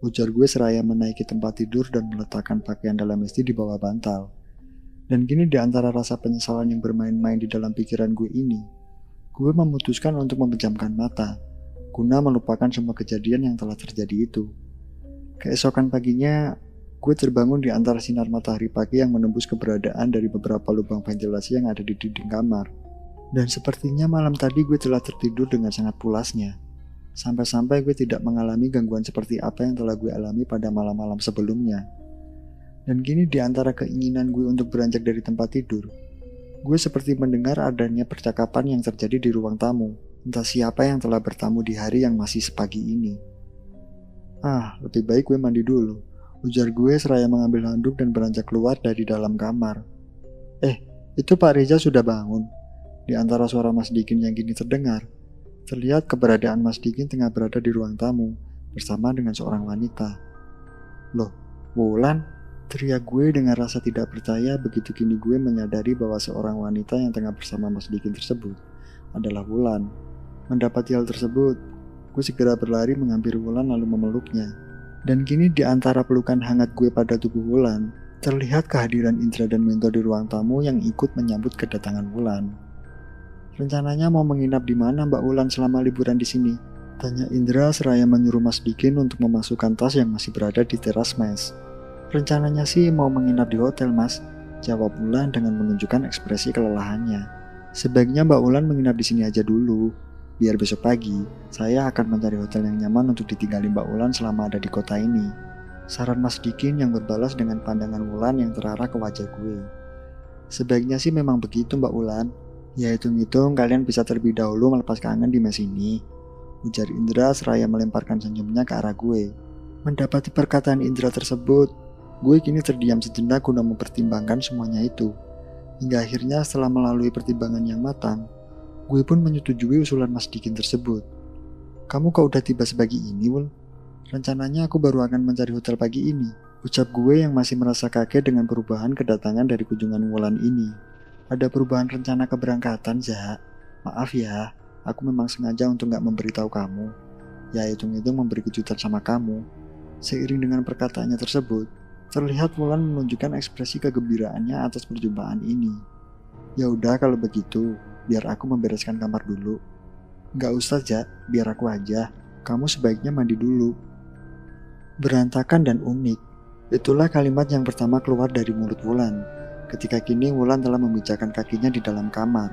Ujar gue seraya menaiki tempat tidur dan meletakkan pakaian dalam Esti di bawah bantal. Dan kini di antara rasa penyesalan yang bermain-main di dalam pikiran gue ini, gue memutuskan untuk memejamkan mata, guna melupakan semua kejadian yang telah terjadi itu. Keesokan paginya, Gue terbangun di antara sinar matahari pagi yang menembus keberadaan dari beberapa lubang ventilasi yang ada di dinding kamar. Dan sepertinya malam tadi gue telah tertidur dengan sangat pulasnya. Sampai-sampai gue tidak mengalami gangguan seperti apa yang telah gue alami pada malam-malam sebelumnya. Dan kini di antara keinginan gue untuk beranjak dari tempat tidur, gue seperti mendengar adanya percakapan yang terjadi di ruang tamu. Entah siapa yang telah bertamu di hari yang masih sepagi ini. Ah, lebih baik gue mandi dulu. Ujar gue seraya mengambil handuk dan beranjak keluar dari dalam kamar. Eh, itu Pak Reza sudah bangun. Di antara suara Mas Dikin yang kini terdengar, terlihat keberadaan Mas Dikin tengah berada di ruang tamu bersama dengan seorang wanita. Loh, Wulan? Teriak gue dengan rasa tidak percaya begitu kini gue menyadari bahwa seorang wanita yang tengah bersama Mas Dikin tersebut adalah Wulan. Mendapati hal tersebut, gue segera berlari mengambil Wulan lalu memeluknya. Dan kini di antara pelukan hangat gue pada tubuh Wulan, terlihat kehadiran Indra dan Minto di ruang tamu yang ikut menyambut kedatangan Wulan. Rencananya mau menginap di mana Mbak Wulan selama liburan di sini? Tanya Indra seraya menyuruh Mas Dikin untuk memasukkan tas yang masih berada di teras mes. Rencananya sih mau menginap di hotel mas, jawab Wulan dengan menunjukkan ekspresi kelelahannya. Sebaiknya Mbak Wulan menginap di sini aja dulu, Biar besok pagi, saya akan mencari hotel yang nyaman untuk ditinggali Mbak Ulan selama ada di kota ini. Saran Mas Dikin yang berbalas dengan pandangan Wulan yang terarah ke wajah gue. Sebaiknya sih memang begitu Mbak Ulan. Ya hitung-hitung kalian bisa terlebih dahulu melepas kangen di mes ini. Ujar Indra seraya melemparkan senyumnya ke arah gue. Mendapati perkataan Indra tersebut, Gue kini terdiam sejenak guna mempertimbangkan semuanya itu. Hingga akhirnya setelah melalui pertimbangan yang matang, gue pun menyetujui usulan Mas Dikin tersebut. Kamu kok udah tiba sebagi ini, Wul? Rencananya aku baru akan mencari hotel pagi ini. Ucap gue yang masih merasa kaget dengan perubahan kedatangan dari kunjungan Wulan ini. Ada perubahan rencana keberangkatan, Zah. Maaf ya, aku memang sengaja untuk nggak memberitahu kamu. Ya hitung-hitung memberi kejutan sama kamu. Seiring dengan perkataannya tersebut, terlihat Wulan menunjukkan ekspresi kegembiraannya atas perjumpaan ini. Ya udah kalau begitu, biar aku membereskan kamar dulu. Nggak usah, Zah, biar aku aja. Kamu sebaiknya mandi dulu. Berantakan dan unik, Itulah kalimat yang pertama keluar dari mulut Wulan. Ketika kini Wulan telah memijakan kakinya di dalam kamar.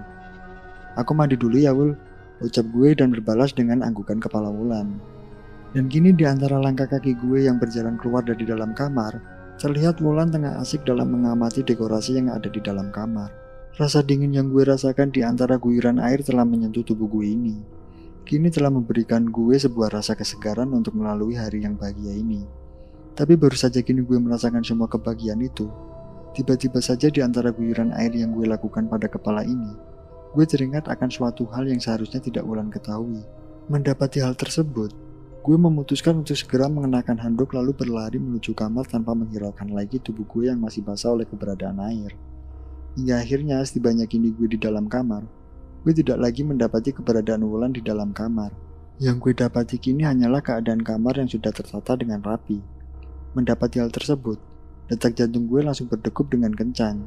Aku mandi dulu ya Wul, ucap gue dan berbalas dengan anggukan kepala Wulan. Dan kini di antara langkah kaki gue yang berjalan keluar dari dalam kamar, terlihat Wulan tengah asik dalam mengamati dekorasi yang ada di dalam kamar. Rasa dingin yang gue rasakan di antara guyuran air telah menyentuh tubuh gue ini. Kini telah memberikan gue sebuah rasa kesegaran untuk melalui hari yang bahagia ini. Tapi baru saja kini gue merasakan semua kebahagiaan itu. Tiba-tiba saja di antara guyuran air yang gue lakukan pada kepala ini, gue teringat akan suatu hal yang seharusnya tidak ulang ketahui. Mendapati hal tersebut, gue memutuskan untuk segera mengenakan handuk lalu berlari menuju kamar tanpa menghiraukan lagi tubuh gue yang masih basah oleh keberadaan air. Hingga akhirnya setibanya kini gue di dalam kamar, gue tidak lagi mendapati keberadaan Wulan di dalam kamar. Yang gue dapati kini hanyalah keadaan kamar yang sudah tertata dengan rapi. Mendapati hal tersebut, detak jantung gue langsung berdegup dengan kencang.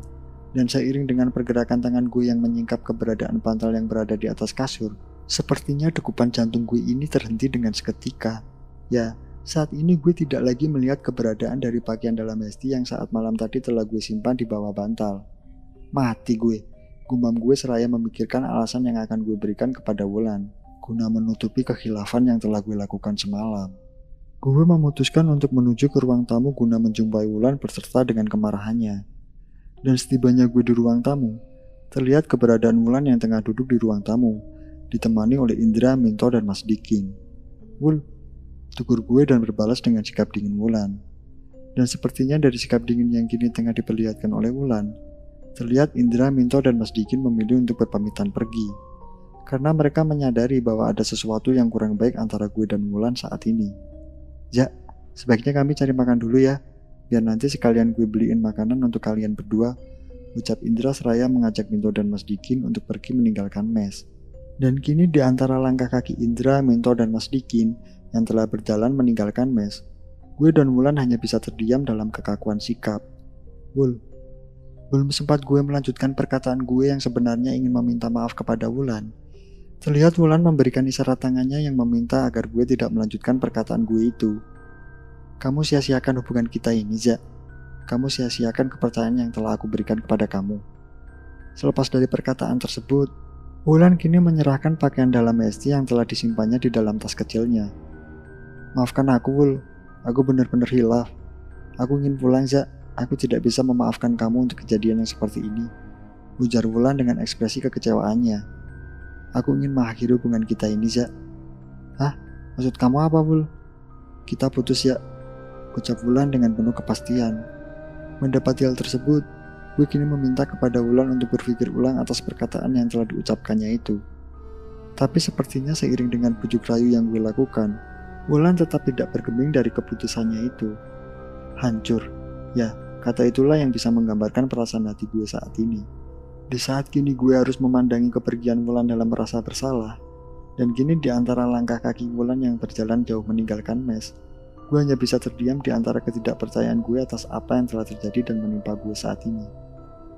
Dan seiring dengan pergerakan tangan gue yang menyingkap keberadaan pantal yang berada di atas kasur, sepertinya degupan jantung gue ini terhenti dengan seketika. Ya, saat ini gue tidak lagi melihat keberadaan dari pakaian dalam Hesti yang saat malam tadi telah gue simpan di bawah bantal. Mati gue. Gumam gue seraya memikirkan alasan yang akan gue berikan kepada Wulan, guna menutupi kekhilafan yang telah gue lakukan semalam. Gue memutuskan untuk menuju ke ruang tamu guna menjumpai Wulan berserta dengan kemarahannya. Dan setibanya gue di ruang tamu, terlihat keberadaan Wulan yang tengah duduk di ruang tamu, ditemani oleh Indra, Minto, dan Mas Dikin. Wul, tegur gue dan berbalas dengan sikap dingin Wulan. Dan sepertinya dari sikap dingin yang kini tengah diperlihatkan oleh Wulan, terlihat Indra, Minto, dan Mas Dikin memilih untuk berpamitan pergi. Karena mereka menyadari bahwa ada sesuatu yang kurang baik antara gue dan Wulan saat ini. Ja, sebaiknya kami cari makan dulu ya, biar nanti sekalian gue beliin makanan untuk kalian berdua. Ucap Indra seraya mengajak Minto dan Mas Dikin untuk pergi meninggalkan mes. Dan kini di antara langkah kaki Indra, Minto, dan Mas Dikin yang telah berjalan meninggalkan mes, gue dan Wulan hanya bisa terdiam dalam kekakuan sikap. Wul, belum sempat gue melanjutkan perkataan gue yang sebenarnya ingin meminta maaf kepada Wulan, Terlihat Wulan memberikan isyarat tangannya yang meminta agar gue tidak melanjutkan perkataan gue itu. Kamu sia-siakan hubungan kita ini, Zak. Kamu sia-siakan kepercayaan yang telah aku berikan kepada kamu. Selepas dari perkataan tersebut, Wulan kini menyerahkan pakaian dalam Esti yang telah disimpannya di dalam tas kecilnya. Maafkan aku, Wul. Aku benar-benar hilaf. Aku ingin pulang, Zak. Aku tidak bisa memaafkan kamu untuk kejadian yang seperti ini. Ujar Wulan dengan ekspresi kekecewaannya. Aku ingin mengakhiri hubungan kita ini, Zak. Hah? Maksud kamu apa, Bul? Kita putus ya, ucap Wulan dengan penuh kepastian. Mendapati hal tersebut, gue kini meminta kepada Wulan untuk berpikir ulang atas perkataan yang telah diucapkannya itu. Tapi sepertinya seiring dengan bujuk rayu yang gue lakukan, Wulan tetap tidak bergeming dari keputusannya itu. Hancur. Ya, kata itulah yang bisa menggambarkan perasaan hati gue saat ini. Di saat kini gue harus memandangi kepergian Wulan dalam merasa bersalah, dan kini di antara langkah kaki Wulan yang berjalan jauh meninggalkan mes, gue hanya bisa terdiam di antara ketidakpercayaan gue atas apa yang telah terjadi dan menimpa gue saat ini.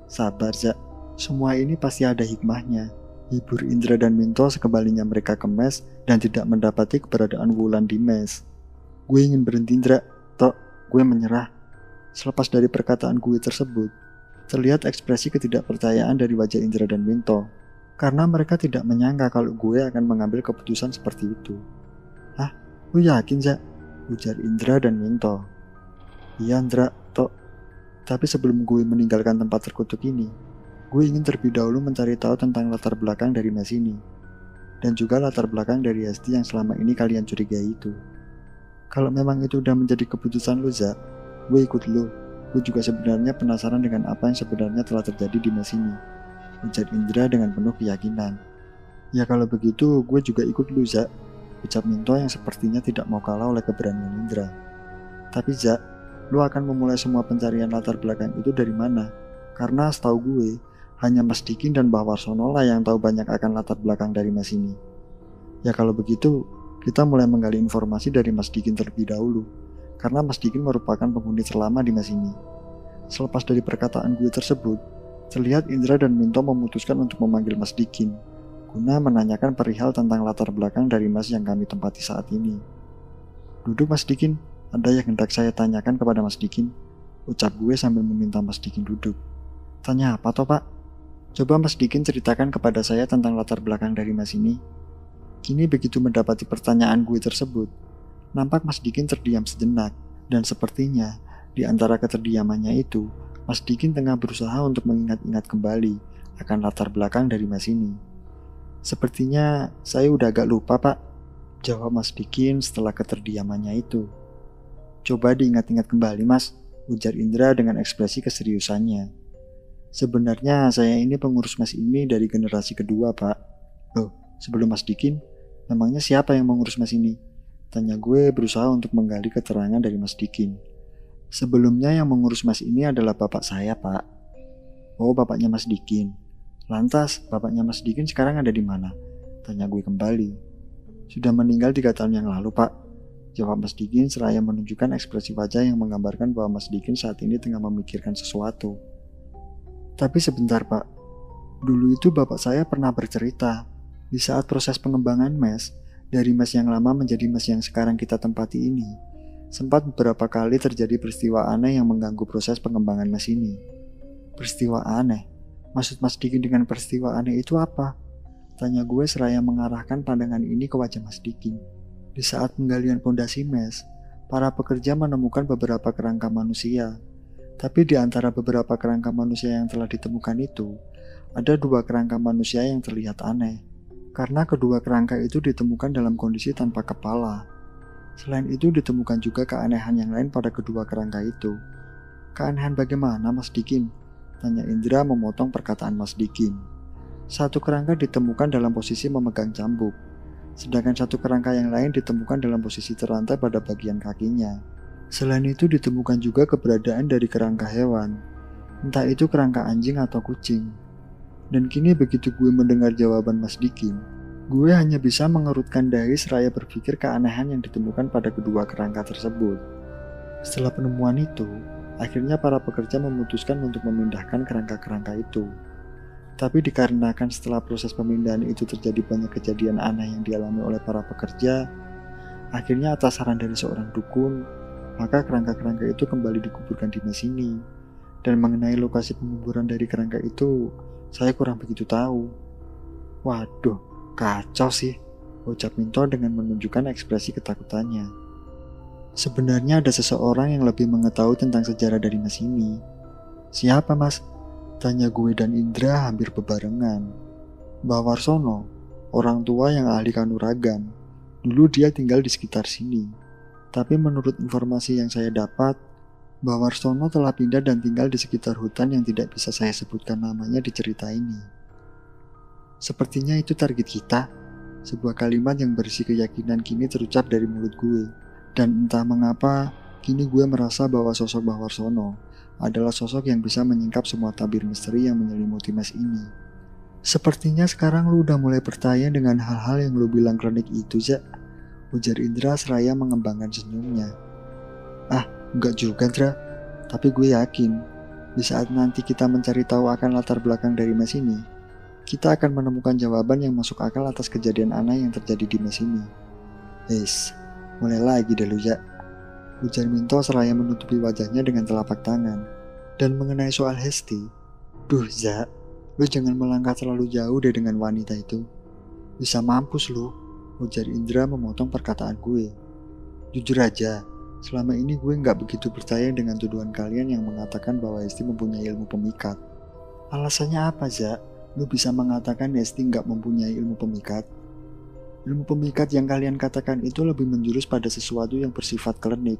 Sabar, Zak. Semua ini pasti ada hikmahnya. Hibur Indra dan Minto sekembalinya mereka ke mes dan tidak mendapati keberadaan Wulan di mes. Gue ingin berhenti Indra, tok gue menyerah. Selepas dari perkataan gue tersebut, Terlihat ekspresi ketidakpercayaan dari wajah Indra dan Minto, karena mereka tidak menyangka kalau gue akan mengambil keputusan seperti itu. Hah? Lu yakin, Zak? Ujar Indra dan Minto. Iya, Indra, Tok. Tapi sebelum gue meninggalkan tempat terkutuk ini, gue ingin terlebih dahulu mencari tahu tentang latar belakang dari mes ini. Dan juga latar belakang dari Hesti yang selama ini kalian curigai itu. Kalau memang itu udah menjadi keputusan lu, Zak, gue ikut lu Gue juga sebenarnya penasaran dengan apa yang sebenarnya telah terjadi di mes ini. Ujar Indra dengan penuh keyakinan. Ya kalau begitu, gue juga ikut lu, Zak. Ucap Minto yang sepertinya tidak mau kalah oleh keberanian Indra. Tapi Zak, lu akan memulai semua pencarian latar belakang itu dari mana? Karena setahu gue, hanya Mas Dikin dan Mbah Warsono lah yang tahu banyak akan latar belakang dari mes ini. Ya kalau begitu, kita mulai menggali informasi dari Mas Dikin terlebih dahulu karena Mas Dikin merupakan penghuni terlama di mes ini. Selepas dari perkataan gue tersebut, terlihat Indra dan Minto memutuskan untuk memanggil Mas Dikin, guna menanyakan perihal tentang latar belakang dari mas yang kami tempati saat ini. Duduk Mas Dikin, ada yang hendak saya tanyakan kepada Mas Dikin, ucap gue sambil meminta Mas Dikin duduk. Tanya apa toh pak? Coba Mas Dikin ceritakan kepada saya tentang latar belakang dari mas ini. Kini begitu mendapati pertanyaan gue tersebut, Nampak Mas Dikin terdiam sejenak, dan sepertinya di antara keterdiamannya itu, Mas Dikin tengah berusaha untuk mengingat-ingat kembali akan latar belakang dari Mas ini. Sepertinya saya udah agak lupa pak, jawab Mas Dikin setelah keterdiamannya itu. Coba diingat-ingat kembali mas, ujar Indra dengan ekspresi keseriusannya. Sebenarnya saya ini pengurus mas ini dari generasi kedua pak. Loh, sebelum mas Dikin, memangnya siapa yang mengurus mas ini? Tanya gue berusaha untuk menggali keterangan dari Mas Dikin. Sebelumnya yang mengurus Mas ini adalah bapak saya, Pak. Oh, bapaknya Mas Dikin. Lantas, bapaknya Mas Dikin sekarang ada di mana? Tanya gue kembali. Sudah meninggal tiga tahun yang lalu, Pak. Jawab Mas Dikin seraya menunjukkan ekspresi wajah yang menggambarkan bahwa Mas Dikin saat ini tengah memikirkan sesuatu. Tapi sebentar, Pak. Dulu itu bapak saya pernah bercerita, di saat proses pengembangan mes, dari mes yang lama menjadi mes yang sekarang kita tempati ini, sempat beberapa kali terjadi peristiwa aneh yang mengganggu proses pengembangan mes ini. Peristiwa aneh? Maksud Mas Dikin dengan peristiwa aneh itu apa? Tanya gue seraya mengarahkan pandangan ini ke wajah Mas Dikin. Di saat penggalian pondasi mes, para pekerja menemukan beberapa kerangka manusia. Tapi di antara beberapa kerangka manusia yang telah ditemukan itu, ada dua kerangka manusia yang terlihat aneh karena kedua kerangka itu ditemukan dalam kondisi tanpa kepala. Selain itu ditemukan juga keanehan yang lain pada kedua kerangka itu. Keanehan bagaimana Mas Dikin? Tanya Indra memotong perkataan Mas Dikin. Satu kerangka ditemukan dalam posisi memegang cambuk, sedangkan satu kerangka yang lain ditemukan dalam posisi terantai pada bagian kakinya. Selain itu ditemukan juga keberadaan dari kerangka hewan, entah itu kerangka anjing atau kucing. Dan kini begitu gue mendengar jawaban Mas Dikin, gue hanya bisa mengerutkan dahi seraya berpikir keanehan yang ditemukan pada kedua kerangka tersebut. Setelah penemuan itu, akhirnya para pekerja memutuskan untuk memindahkan kerangka-kerangka itu. Tapi dikarenakan setelah proses pemindahan itu terjadi banyak kejadian aneh yang dialami oleh para pekerja, akhirnya atas saran dari seorang dukun, maka kerangka-kerangka itu kembali dikuburkan di sini. Dan mengenai lokasi penguburan dari kerangka itu, saya kurang begitu tahu. Waduh, kacau sih, ucap Minto dengan menunjukkan ekspresi ketakutannya. Sebenarnya ada seseorang yang lebih mengetahui tentang sejarah dari mas ini. Siapa mas? Tanya gue dan Indra hampir bebarengan. Mbah Warsono, orang tua yang ahli kanuragan. Dulu dia tinggal di sekitar sini. Tapi menurut informasi yang saya dapat, Mbah Warsono telah pindah dan tinggal di sekitar hutan yang tidak bisa saya sebutkan namanya di cerita ini. Sepertinya itu target kita. Sebuah kalimat yang berisi keyakinan kini terucap dari mulut gue. Dan entah mengapa, kini gue merasa bahwa sosok Mbah Warsono adalah sosok yang bisa menyingkap semua tabir misteri yang menyelimuti mes ini. Sepertinya sekarang lu udah mulai percaya dengan hal-hal yang lu bilang klinik itu, Zak. Ujar Indra seraya mengembangkan senyumnya. Ah, Enggak juga, Dra. Tapi gue yakin, di saat nanti kita mencari tahu akan latar belakang dari mes ini, kita akan menemukan jawaban yang masuk akal atas kejadian aneh yang terjadi di mes ini. Es, mulai lagi deh ya. Ujar Minto seraya menutupi wajahnya dengan telapak tangan. Dan mengenai soal Hesti, duh Za, lu jangan melangkah terlalu jauh deh dengan wanita itu. Bisa mampus lu, ujar Indra memotong perkataan gue. Jujur aja, Selama ini gue nggak begitu percaya dengan tuduhan kalian yang mengatakan bahwa Esti mempunyai ilmu pemikat. Alasannya apa, Za? Lu bisa mengatakan Esti nggak mempunyai ilmu pemikat? Ilmu pemikat yang kalian katakan itu lebih menjurus pada sesuatu yang bersifat klinik.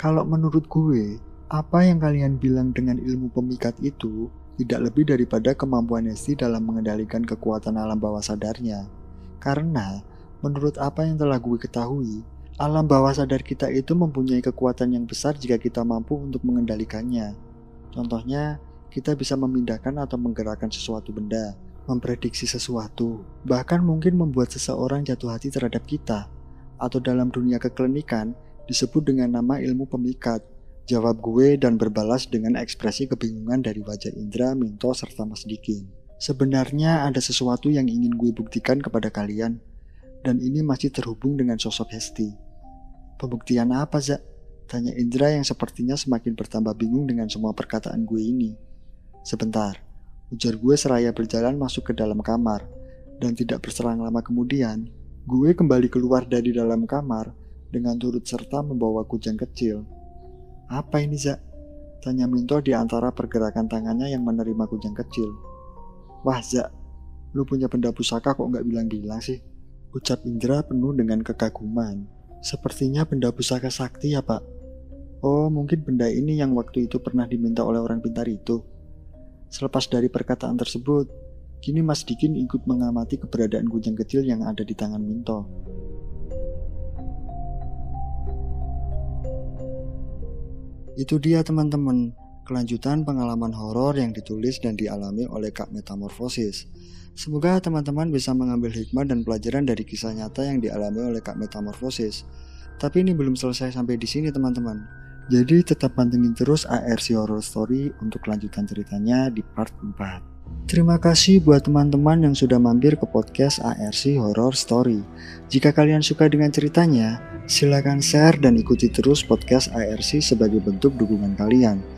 Kalau menurut gue, Apa yang kalian bilang dengan ilmu pemikat itu tidak lebih daripada kemampuan Hesti dalam mengendalikan kekuatan alam bawah sadarnya. Karena, menurut apa yang telah gue ketahui, alam bawah sadar kita itu mempunyai kekuatan yang besar jika kita mampu untuk mengendalikannya. Contohnya, kita bisa memindahkan atau menggerakkan sesuatu benda, memprediksi sesuatu, bahkan mungkin membuat seseorang jatuh hati terhadap kita, atau dalam dunia keklinikan disebut dengan nama ilmu pemikat. Jawab gue dan berbalas dengan ekspresi kebingungan dari wajah Indra, Minto, serta Mas Dikin. Sebenarnya ada sesuatu yang ingin gue buktikan kepada kalian, dan ini masih terhubung dengan sosok Hesti. Pembuktian apa, Zak? Tanya Indra yang sepertinya semakin bertambah bingung dengan semua perkataan gue ini. Sebentar, ujar gue seraya berjalan masuk ke dalam kamar, dan tidak berserang lama kemudian, gue kembali keluar dari dalam kamar dengan turut serta membawa kujang kecil. Apa ini, Zak? Tanya Minto di antara pergerakan tangannya yang menerima kujang kecil. Wah, Zak, lu punya benda pusaka kok nggak bilang-bilang sih? Ucap Indra penuh dengan kekaguman. Sepertinya benda pusaka sakti ya, Pak. Oh, mungkin benda ini yang waktu itu pernah diminta oleh orang pintar itu. Selepas dari perkataan tersebut, kini Mas Dikin ikut mengamati keberadaan kujang kecil yang ada di tangan Minto. Itu dia teman-teman, kelanjutan pengalaman horor yang ditulis dan dialami oleh Kak Metamorfosis. Semoga teman-teman bisa mengambil hikmah dan pelajaran dari kisah nyata yang dialami oleh Kak Metamorfosis. Tapi ini belum selesai sampai di sini teman-teman. Jadi tetap pantengin terus ARC Horror Story untuk kelanjutan ceritanya di part 4. Terima kasih buat teman-teman yang sudah mampir ke podcast ARC Horror Story. Jika kalian suka dengan ceritanya, silakan share dan ikuti terus podcast ARC sebagai bentuk dukungan kalian.